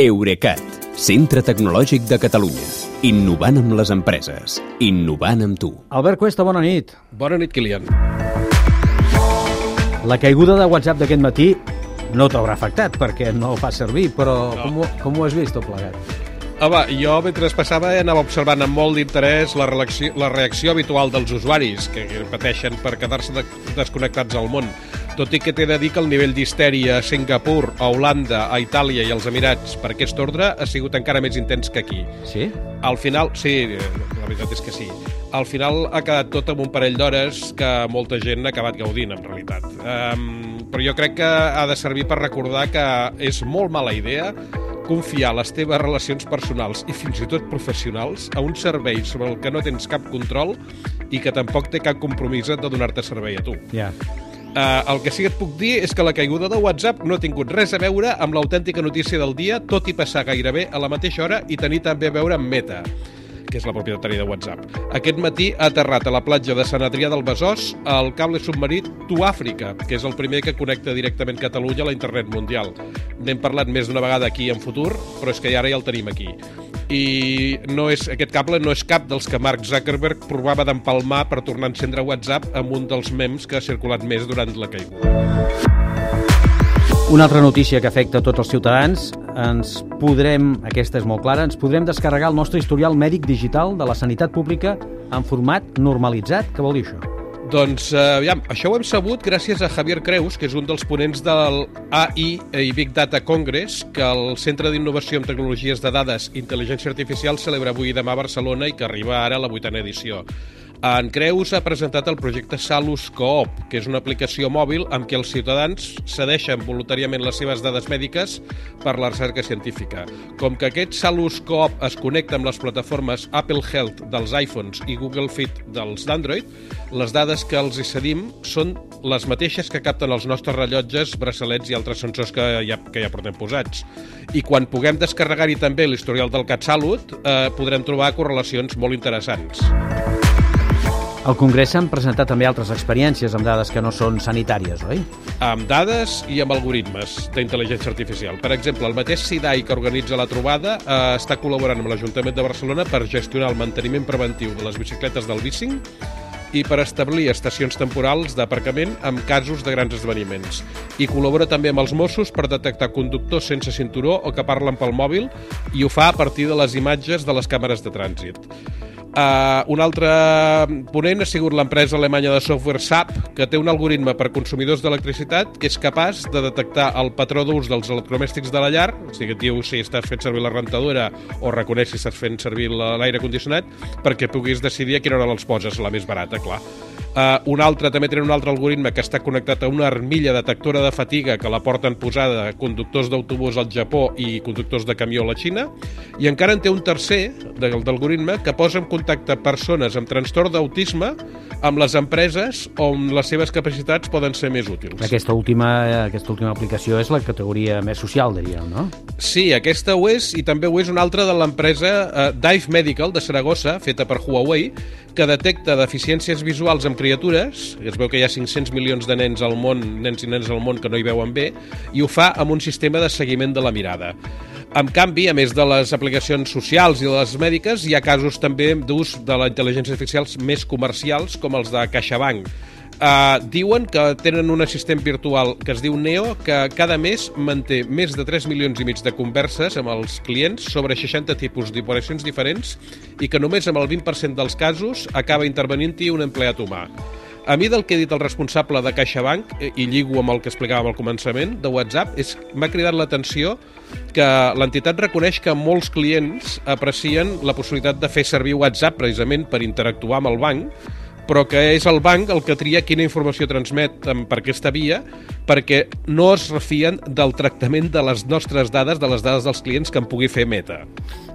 Eurecat, centre tecnològic de Catalunya. Innovant amb les empreses. Innovant amb tu. Albert Cuesta, bona nit. Bona nit, Kilian. La caiguda de WhatsApp d'aquest matí no t'haurà afectat perquè no el fa servir, però no. com, ho, com ho has vist tot plegat? Home, jo mentre passava anava observant amb molt d'interès la, reacció, la reacció habitual dels usuaris que pateixen per quedar-se de, desconnectats al món tot i que t'he de dir que el nivell d'histèria a Singapur, a Holanda, a Itàlia i als Emirats per aquest ordre ha sigut encara més intens que aquí. Sí? Al final, sí, la veritat és que sí. Al final ha quedat tot amb un parell d'hores que molta gent ha acabat gaudint, en realitat. Um, però jo crec que ha de servir per recordar que és molt mala idea confiar les teves relacions personals i fins i tot professionals a un servei sobre el que no tens cap control i que tampoc té cap compromís de donar-te servei a tu. Ja. Yeah. Uh, el que sí que et puc dir és que la caiguda de WhatsApp no ha tingut res a veure amb l'autèntica notícia del dia, tot i passar gairebé a la mateixa hora i tenir també a veure amb Meta que és la propietària de WhatsApp. Aquest matí ha aterrat a la platja de Sant Adrià del Besòs el cable submarí Tu Àfrica, que és el primer que connecta directament Catalunya a la internet mundial. N'hem parlat més d'una vegada aquí en futur, però és que ara ja el tenim aquí i no és, aquest cable no és cap dels que Mark Zuckerberg provava d'empalmar per tornar a encendre WhatsApp amb un dels memes que ha circulat més durant la caiguda. Una altra notícia que afecta tots els ciutadans, ens podrem, aquesta és molt clara, ens podrem descarregar el nostre historial mèdic digital de la sanitat pública en format normalitzat. Què vol dir això? Doncs, eh, aviam, això ho hem sabut gràcies a Javier Creus, que és un dels ponents del AI i Big Data Congress, que el Centre d'Innovació en Tecnologies de Dades i Intel·ligència Artificial celebra avui demà a Barcelona i que arriba ara a la vuitena edició. En Creus ha presentat el projecte Salus Coop, que és una aplicació mòbil amb què els ciutadans cedeixen voluntàriament les seves dades mèdiques per la recerca científica. Com que aquest Salus Coop es connecta amb les plataformes Apple Health dels iPhones i Google Fit dels d'Android, les dades que els hi cedim són les mateixes que capten els nostres rellotges, braçalets i altres sensors que ja, que ja portem posats. I quan puguem descarregar-hi també l'historial del CatSalut, eh, podrem trobar correlacions molt interessants. Al Congrés s'han presentat també altres experiències amb dades que no són sanitàries, oi? Amb dades i amb algoritmes d'intel·ligència artificial. Per exemple, el mateix SIDAI que organitza la trobada eh, està col·laborant amb l'Ajuntament de Barcelona per gestionar el manteniment preventiu de les bicicletes del bicing i per establir estacions temporals d'aparcament amb casos de grans esdeveniments. I col·labora també amb els Mossos per detectar conductors sense cinturó o que parlen pel mòbil i ho fa a partir de les imatges de les càmeres de trànsit. Uh, un altre ponent ha sigut l'empresa alemanya de software SAP, que té un algoritme per consumidors d'electricitat que és capaç de detectar el patró d'ús dels electrodomèstics de la llar, o sigui, et diu si estàs fent servir la rentadora o reconeix si estàs fent servir l'aire condicionat, perquè puguis decidir a quina hora els poses, la més barata, clar. Uh, un altre, també tenen un altre algoritme que està connectat a una armilla detectora de fatiga que la porten posada conductors d'autobús al Japó i conductors de camió a la Xina, i encara en té un tercer d'algoritme que posa en contacte persones amb trastorn d'autisme amb les empreses on les seves capacitats poden ser més útils. Aquesta última, aquesta última aplicació és la categoria més social, diríem, no? Sí, aquesta ho és, i també ho és una altra de l'empresa uh, Dive Medical de Saragossa, feta per Huawei, que detecta deficiències visuals en criatures, es veu que hi ha 500 milions de nens al món, nens i nens al món que no hi veuen bé, i ho fa amb un sistema de seguiment de la mirada. En canvi, a més de les aplicacions socials i de les mèdiques, hi ha casos també d'ús de la intel·ligència artificial més comercials, com els de CaixaBank. Uh, diuen que tenen un assistent virtual que es diu Neo, que cada mes manté més de 3 milions i mig de converses amb els clients sobre 60 tipus d'operacions diferents i que només amb el 20% dels casos acaba intervenint-hi un empleat humà. A mi del que ha dit el responsable de CaixaBank, eh, i lligo amb el que explicàvem al començament, de WhatsApp, és m'ha cridat l'atenció que l'entitat reconeix que molts clients aprecien la possibilitat de fer servir WhatsApp precisament per interactuar amb el banc, però que és el banc el que tria quina informació transmet per aquesta via perquè no es refien del tractament de les nostres dades, de les dades dels clients que en pugui fer Meta.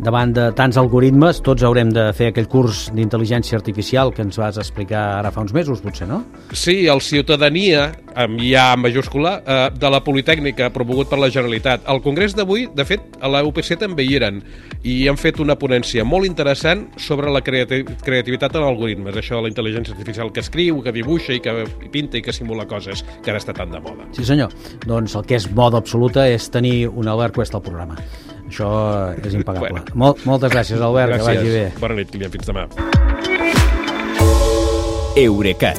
Davant de tants algoritmes, tots haurem de fer aquell curs d'intel·ligència artificial que ens vas explicar ara fa uns mesos, potser, no? Sí, el Ciutadania amb IA en majúscula, eh, de la Politècnica, promogut per la Generalitat. Al Congrés d'avui, de fet, a la UPC també hi eren, i han fet una ponència molt interessant sobre la creati creativitat en algoritmes, això de la intel·ligència artificial que escriu, que dibuixa i que pinta i que simula coses, que ara està tan de moda. Sí, senyor. Doncs el que és moda absoluta és tenir un Albert Cuesta al programa. Això és impagable. Bueno. Mol moltes gràcies, Albert, gràcies. que vagi bé. Bona nit, Kilian, fins demà. Eurecat,